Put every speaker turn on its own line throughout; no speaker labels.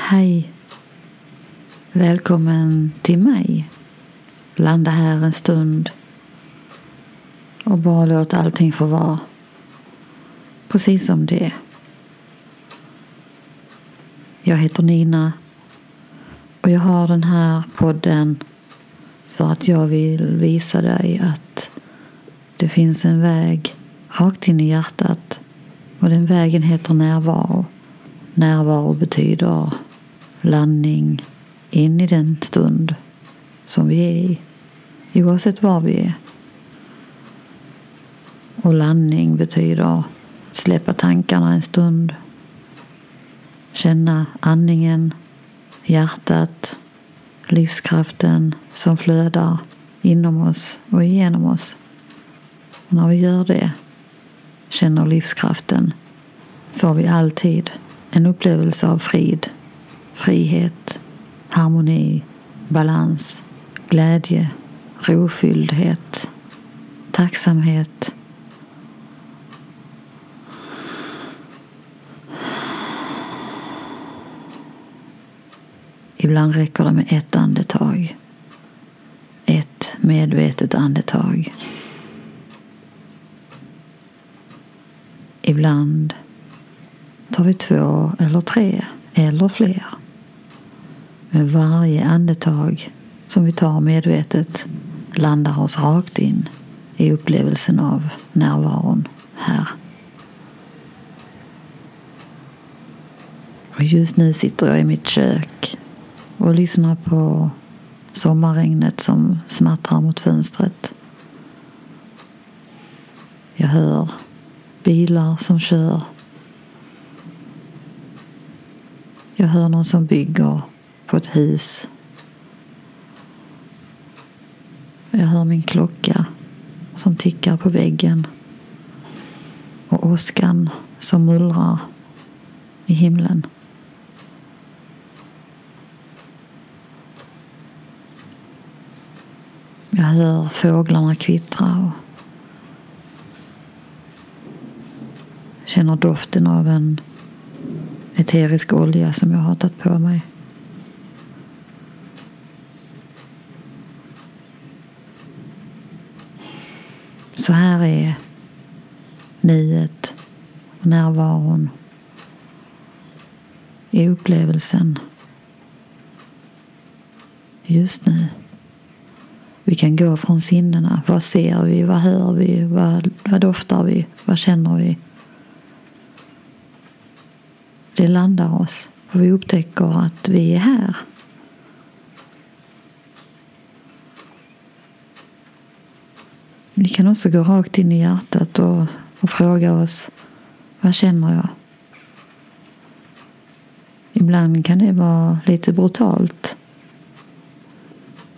Hej! Välkommen till mig. Landa här en stund och bara låt allting få vara precis som det är. Jag heter Nina och jag har den här podden för att jag vill visa dig att det finns en väg rakt in i hjärtat och den vägen heter närvaro. Närvaro betyder landning in i den stund som vi är i, oavsett var vi är. Och landning betyder släppa tankarna en stund, känna andningen, hjärtat, livskraften som flödar inom oss och igenom oss. Och när vi gör det, känner livskraften, får vi alltid en upplevelse av frid, frihet, harmoni, balans, glädje, rofylldhet, tacksamhet. Ibland räcker det med ett andetag. Ett medvetet andetag. Ibland tar vi två eller tre eller fler. Med varje andetag som vi tar medvetet landar oss rakt in i upplevelsen av närvaron här. Och just nu sitter jag i mitt kök och lyssnar på sommarregnet som smattrar mot fönstret. Jag hör bilar som kör. Jag hör någon som bygger på ett hus. Jag hör min klocka som tickar på väggen och åskan som mullrar i himlen. Jag hör fåglarna kvittra och känner doften av en eterisk olja som jag har tagit på mig. Så här är nuet och närvaron i upplevelsen just nu. Vi kan gå från sinnena. Vad ser vi? Vad hör vi? Vad, vad doftar vi? Vad känner vi? Det landar oss och vi upptäcker att vi är här. Vi kan också gå rakt in i hjärtat och, och fråga oss vad känner jag? Ibland kan det vara lite brutalt.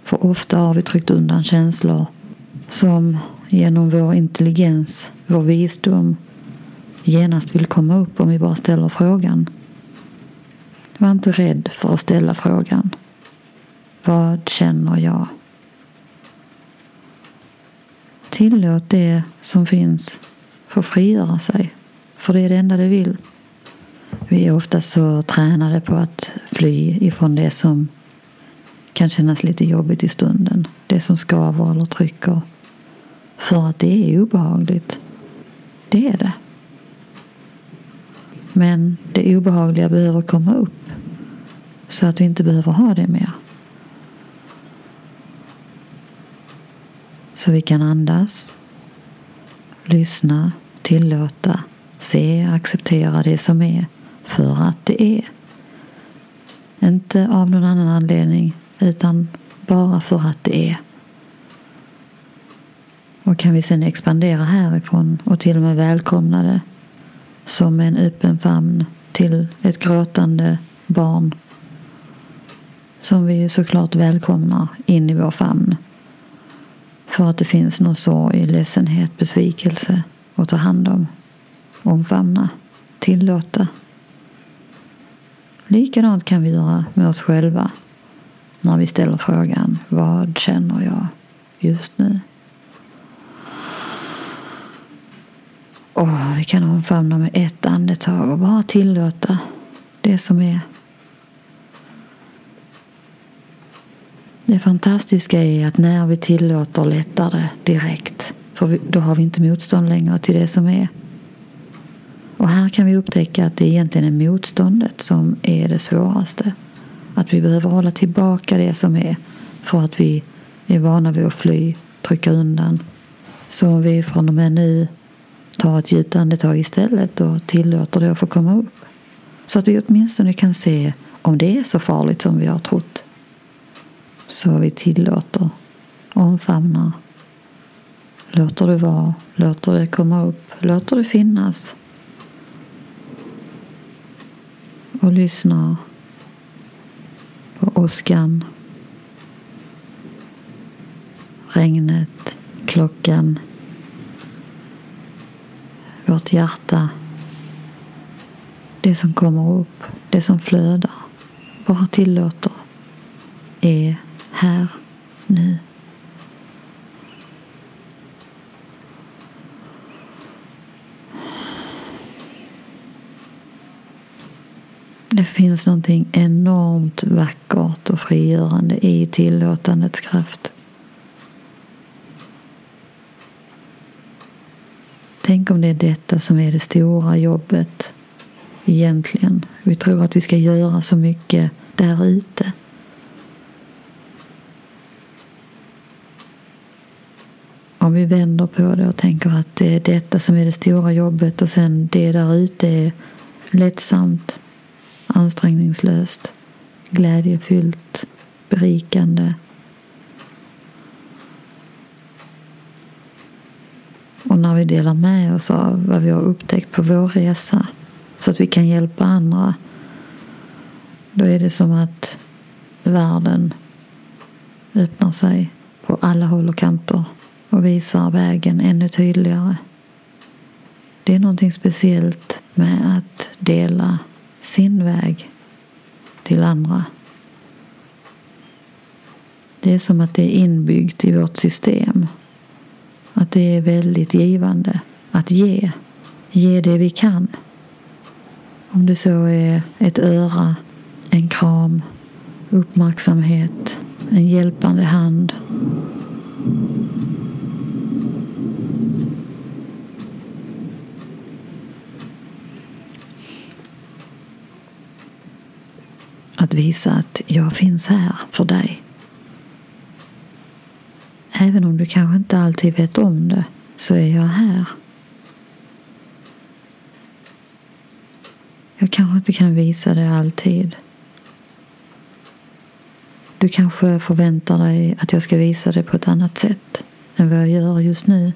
För ofta har vi tryckt undan känslor som genom vår intelligens, vår visdom genast vill komma upp om vi bara ställer frågan. Var inte rädd för att ställa frågan. Vad känner jag? Tillåt det som finns få frigöra sig. För det är det enda det vill. Vi är ofta så tränade på att fly ifrån det som kan kännas lite jobbigt i stunden. Det som skaver eller trycker. För att det är obehagligt. Det är det. Men det obehagliga behöver komma upp. Så att vi inte behöver ha det mer. Så vi kan andas, lyssna, tillåta, se, acceptera det som är för att det är. Inte av någon annan anledning utan bara för att det är. Och kan vi sen expandera härifrån och till och med välkomna det som en öppen famn till ett gråtande barn som vi såklart välkomnar in i vår famn för att det finns någon sorg, ledsenhet, besvikelse att ta hand om, omfamna, tillåta. Likadant kan vi göra med oss själva när vi ställer frågan Vad känner jag just nu? Och vi kan omfamna med ett andetag och bara tillåta det som är. Det fantastiska är att när vi tillåter lättare direkt, för då har vi inte motstånd längre till det som är. Och här kan vi upptäcka att det egentligen är motståndet som är det svåraste. Att vi behöver hålla tillbaka det som är för att vi är vana vid att fly, trycka undan. Så om vi från och med nu tar ett djupt andetag istället och tillåter det att få komma upp. Så att vi åtminstone kan se om det är så farligt som vi har trott. Så vi tillåter, omfamnar, låter det vara, låter det komma upp, låter det finnas. Och lyssnar på åskan, regnet, klockan, vårt hjärta, det som kommer upp, det som flödar, bara tillåter, är här nu. Det finns någonting enormt vackert och frigörande i tillåtandets kraft. Tänk om det är detta som är det stora jobbet egentligen. Vi tror att vi ska göra så mycket där ute. Om vi vänder på det och tänker att det är detta som är det stora jobbet och sen det där ute är lättsamt, ansträngningslöst, glädjefyllt, berikande. Och när vi delar med oss av vad vi har upptäckt på vår resa så att vi kan hjälpa andra. Då är det som att världen öppnar sig på alla håll och kanter och visar vägen ännu tydligare. Det är någonting speciellt med att dela sin väg till andra. Det är som att det är inbyggt i vårt system. Att det är väldigt givande att ge. Ge det vi kan. Om det så är ett öra, en kram, uppmärksamhet, en hjälpande hand. Att visa att jag finns här för dig. Även om du kanske inte alltid vet om det så är jag här. Jag kanske inte kan visa det alltid. Du kanske förväntar dig att jag ska visa det på ett annat sätt än vad jag gör just nu.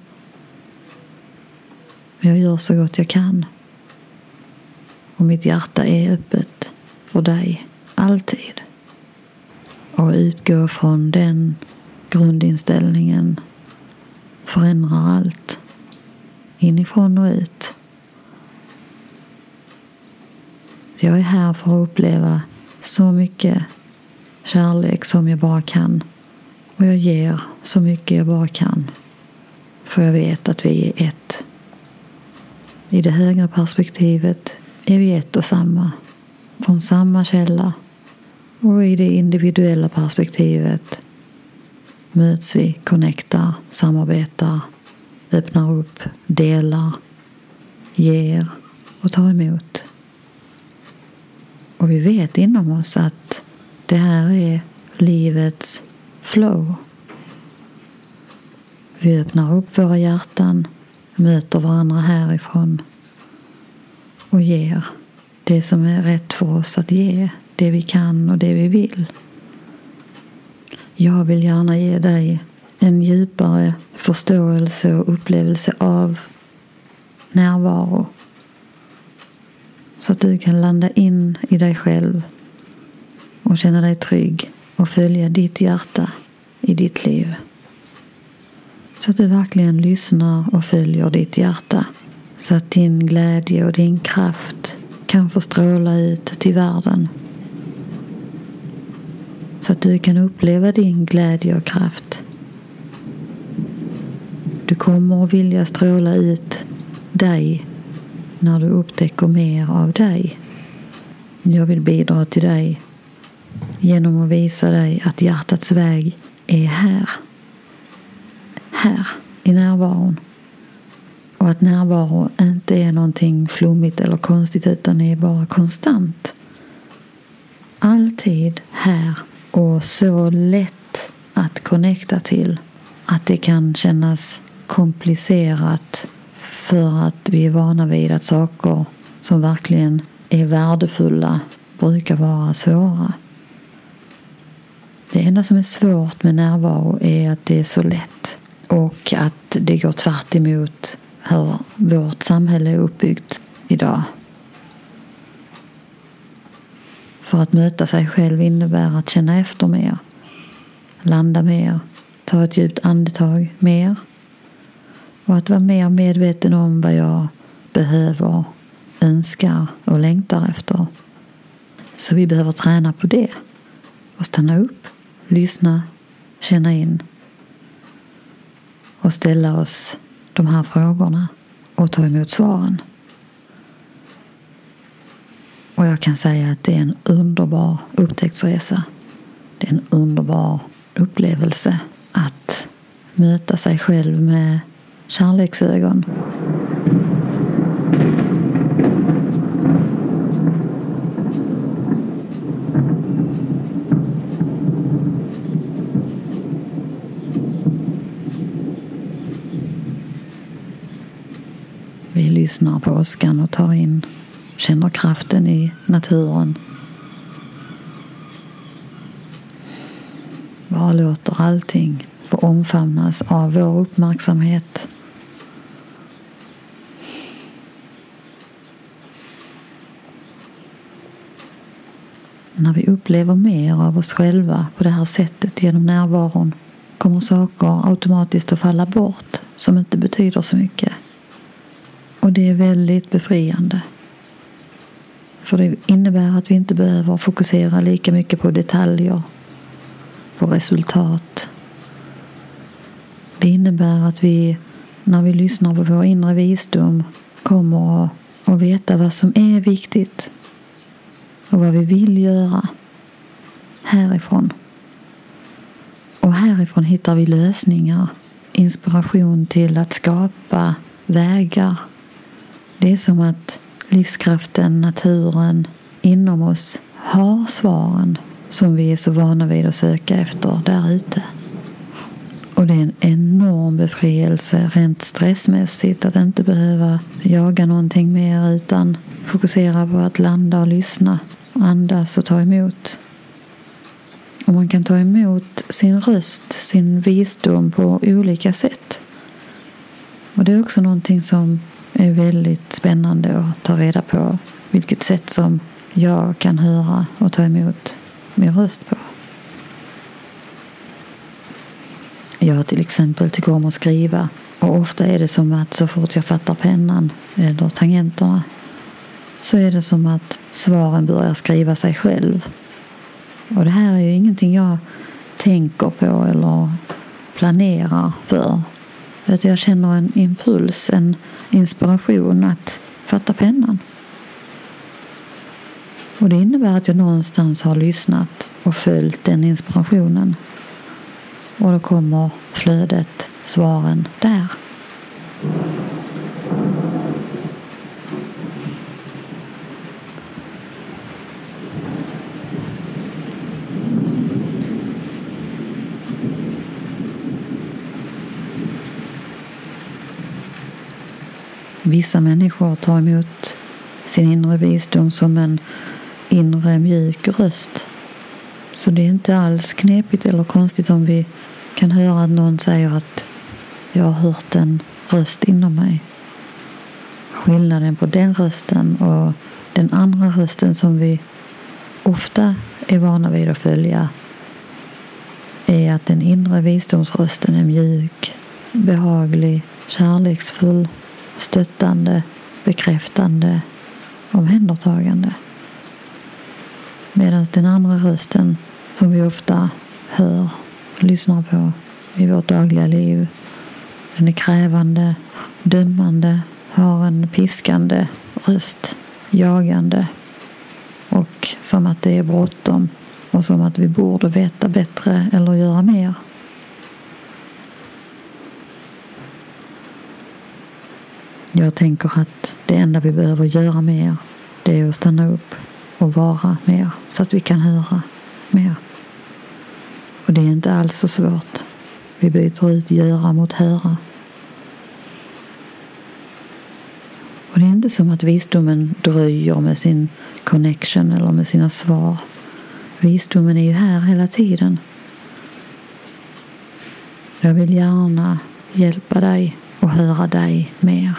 Men jag gör så gott jag kan. Och mitt hjärta är öppet för dig, alltid. Och utgå från den grundinställningen förändrar allt. Inifrån och ut. Jag är här för att uppleva så mycket kärlek som jag bara kan. Och jag ger så mycket jag bara kan. För jag vet att vi är ett. I det högre perspektivet är vi ett och samma. Från samma källa. Och i det individuella perspektivet möts vi, connectar, samarbetar, öppnar upp, delar, ger och tar emot. Och vi vet inom oss att det här är livets flow. Vi öppnar upp våra hjärtan, möter varandra härifrån och ger det som är rätt för oss att ge, det vi kan och det vi vill. Jag vill gärna ge dig en djupare förståelse och upplevelse av närvaro så att du kan landa in i dig själv och känna dig trygg och följa ditt hjärta i ditt liv. Så att du verkligen lyssnar och följer ditt hjärta. Så att din glädje och din kraft kan få stråla ut till världen. Så att du kan uppleva din glädje och kraft. Du kommer att vilja stråla ut dig när du upptäcker mer av dig. Jag vill bidra till dig genom att visa dig att hjärtats väg är här. Här, i närvaron. Och att närvaro inte är någonting flummigt eller konstigt utan är bara konstant. Alltid här och så lätt att connecta till att det kan kännas komplicerat för att vi är vana vid att saker som verkligen är värdefulla brukar vara svåra. Det enda som är svårt med närvaro är att det är så lätt och att det går tvärt emot hur vårt samhälle är uppbyggt idag. För att möta sig själv innebär att känna efter mer, landa mer, ta ett djupt andetag mer och att vara mer medveten om vad jag behöver, önskar och längtar efter. Så vi behöver träna på det och stanna upp, lyssna, känna in och ställa oss de här frågorna och ta emot svaren. Och jag kan säga att det är en underbar upptäcktsresa. Det är en underbar upplevelse att möta sig själv med kärleksögon. Vi lyssnar på åskan och tar in, känner kraften i naturen. Bara låter allting få omfamnas av vår uppmärksamhet. När vi upplever mer av oss själva på det här sättet genom närvaron kommer saker automatiskt att falla bort som inte betyder så mycket. Och det är väldigt befriande. För det innebär att vi inte behöver fokusera lika mycket på detaljer, på resultat. Det innebär att vi, när vi lyssnar på vår inre visdom, kommer att veta vad som är viktigt och vad vi vill göra härifrån. Och härifrån hittar vi lösningar, inspiration till att skapa vägar det är som att livskraften, naturen inom oss har svaren som vi är så vana vid att söka efter där ute. Och det är en enorm befrielse rent stressmässigt att inte behöva jaga någonting mer utan fokusera på att landa och lyssna, andas och ta emot. Och man kan ta emot sin röst, sin visdom på olika sätt. Och det är också någonting som är väldigt spännande att ta reda på vilket sätt som jag kan höra och ta emot min röst på. Jag till exempel tycker om att skriva och ofta är det som att så fort jag fattar pennan eller tangenterna så är det som att svaren börjar skriva sig själv. Och det här är ju ingenting jag tänker på eller planerar för jag känner en impuls, en inspiration att fatta pennan. Och det innebär att jag någonstans har lyssnat och följt den inspirationen. Och då kommer flödet, svaren där. Vissa människor tar emot sin inre visdom som en inre mjuk röst. Så det är inte alls knepigt eller konstigt om vi kan höra att någon säger att jag har hört en röst inom mig. Skillnaden på den rösten och den andra rösten som vi ofta är vana vid att följa är att den inre visdomsrösten är mjuk, behaglig, kärleksfull stöttande, bekräftande, omhändertagande. Medan den andra rösten som vi ofta hör, och lyssnar på i vårt dagliga liv, den är krävande, dömande, har en piskande röst, jagande och som att det är bråttom och som att vi borde veta bättre eller göra mer. Jag tänker att det enda vi behöver göra mer det är att stanna upp och vara mer så att vi kan höra mer. Och det är inte alls så svårt. Vi byter ut göra mot höra. Och det är inte som att visdomen dröjer med sin connection eller med sina svar. Visdomen är ju här hela tiden. Jag vill gärna hjälpa dig och höra dig mer.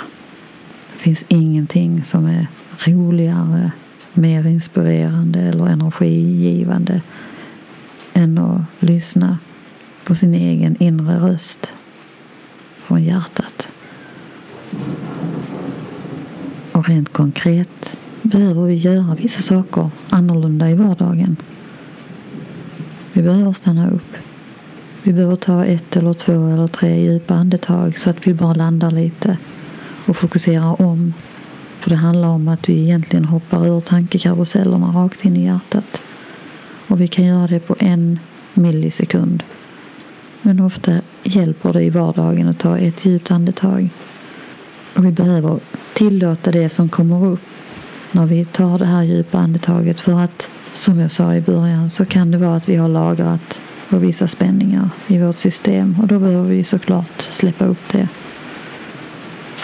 Det finns ingenting som är roligare, mer inspirerande eller energigivande än att lyssna på sin egen inre röst från hjärtat. Och rent konkret behöver vi göra vissa saker annorlunda i vardagen. Vi behöver stanna upp. Vi behöver ta ett eller två eller tre djupa andetag så att vi bara landar lite och fokuserar om. För det handlar om att vi egentligen hoppar ur tankekarusellerna rakt in i hjärtat. Och vi kan göra det på en millisekund. Men ofta hjälper det i vardagen att ta ett djupt andetag. Och vi behöver tillåta det som kommer upp när vi tar det här djupa andetaget för att som jag sa i början så kan det vara att vi har lagrat på vissa spänningar i vårt system och då behöver vi såklart släppa upp det.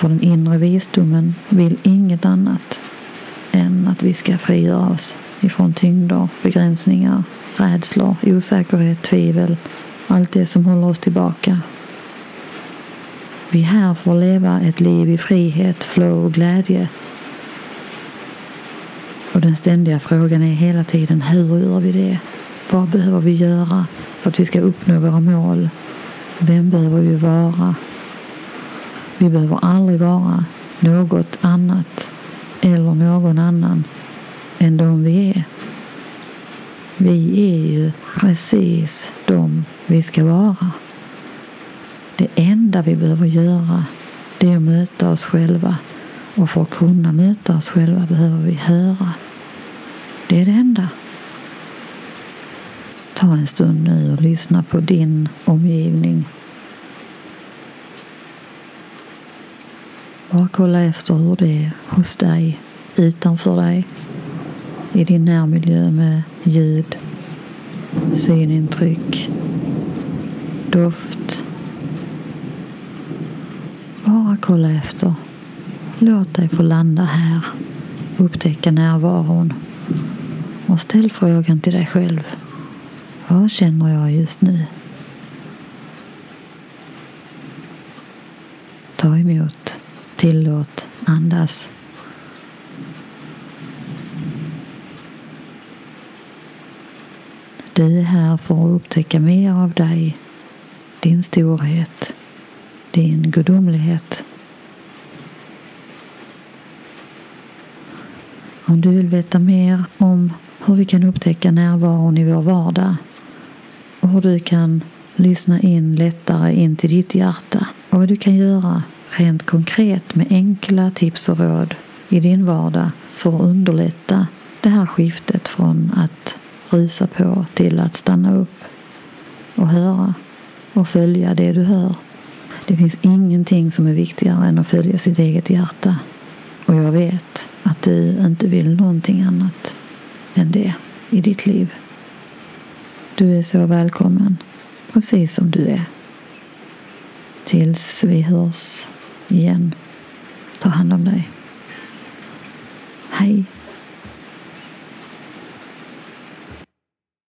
För den inre visdomen vill inget annat än att vi ska frigöra oss ifrån tyngder, begränsningar, rädslor, osäkerhet, tvivel allt det som håller oss tillbaka. Vi är här för att leva ett liv i frihet, flow och glädje. Och den ständiga frågan är hela tiden hur gör vi det? Vad behöver vi göra för att vi ska uppnå våra mål? Vem behöver vi vara? Vi behöver aldrig vara något annat eller någon annan än de vi är. Vi är ju precis de vi ska vara. Det enda vi behöver göra det är att möta oss själva. Och för att kunna möta oss själva behöver vi höra. Det är det enda. Ta en stund nu och lyssna på din omgivning. Bara kolla efter hur det är hos dig, utanför dig, i din närmiljö med ljud, synintryck, doft. Bara kolla efter. Låt dig få landa här. Upptäcka närvaron. Och ställ frågan till dig själv. Vad känner jag just nu? Ta emot. Tillåt. Andas. Du är här för att upptäcka mer av dig, din storhet, din gudomlighet. Om du vill veta mer om hur vi kan upptäcka närvaron i vår vardag och hur du kan lyssna in lättare in till ditt hjärta och vad du kan göra rent konkret med enkla tips och råd i din vardag för att underlätta det här skiftet från att rusa på till att stanna upp och höra och följa det du hör. Det finns ingenting som är viktigare än att följa sitt eget hjärta. Och jag vet att du inte vill någonting annat än det i ditt liv. Du är så välkommen, precis som du är. Tills vi hörs igen. Ta hand om dig. Hej.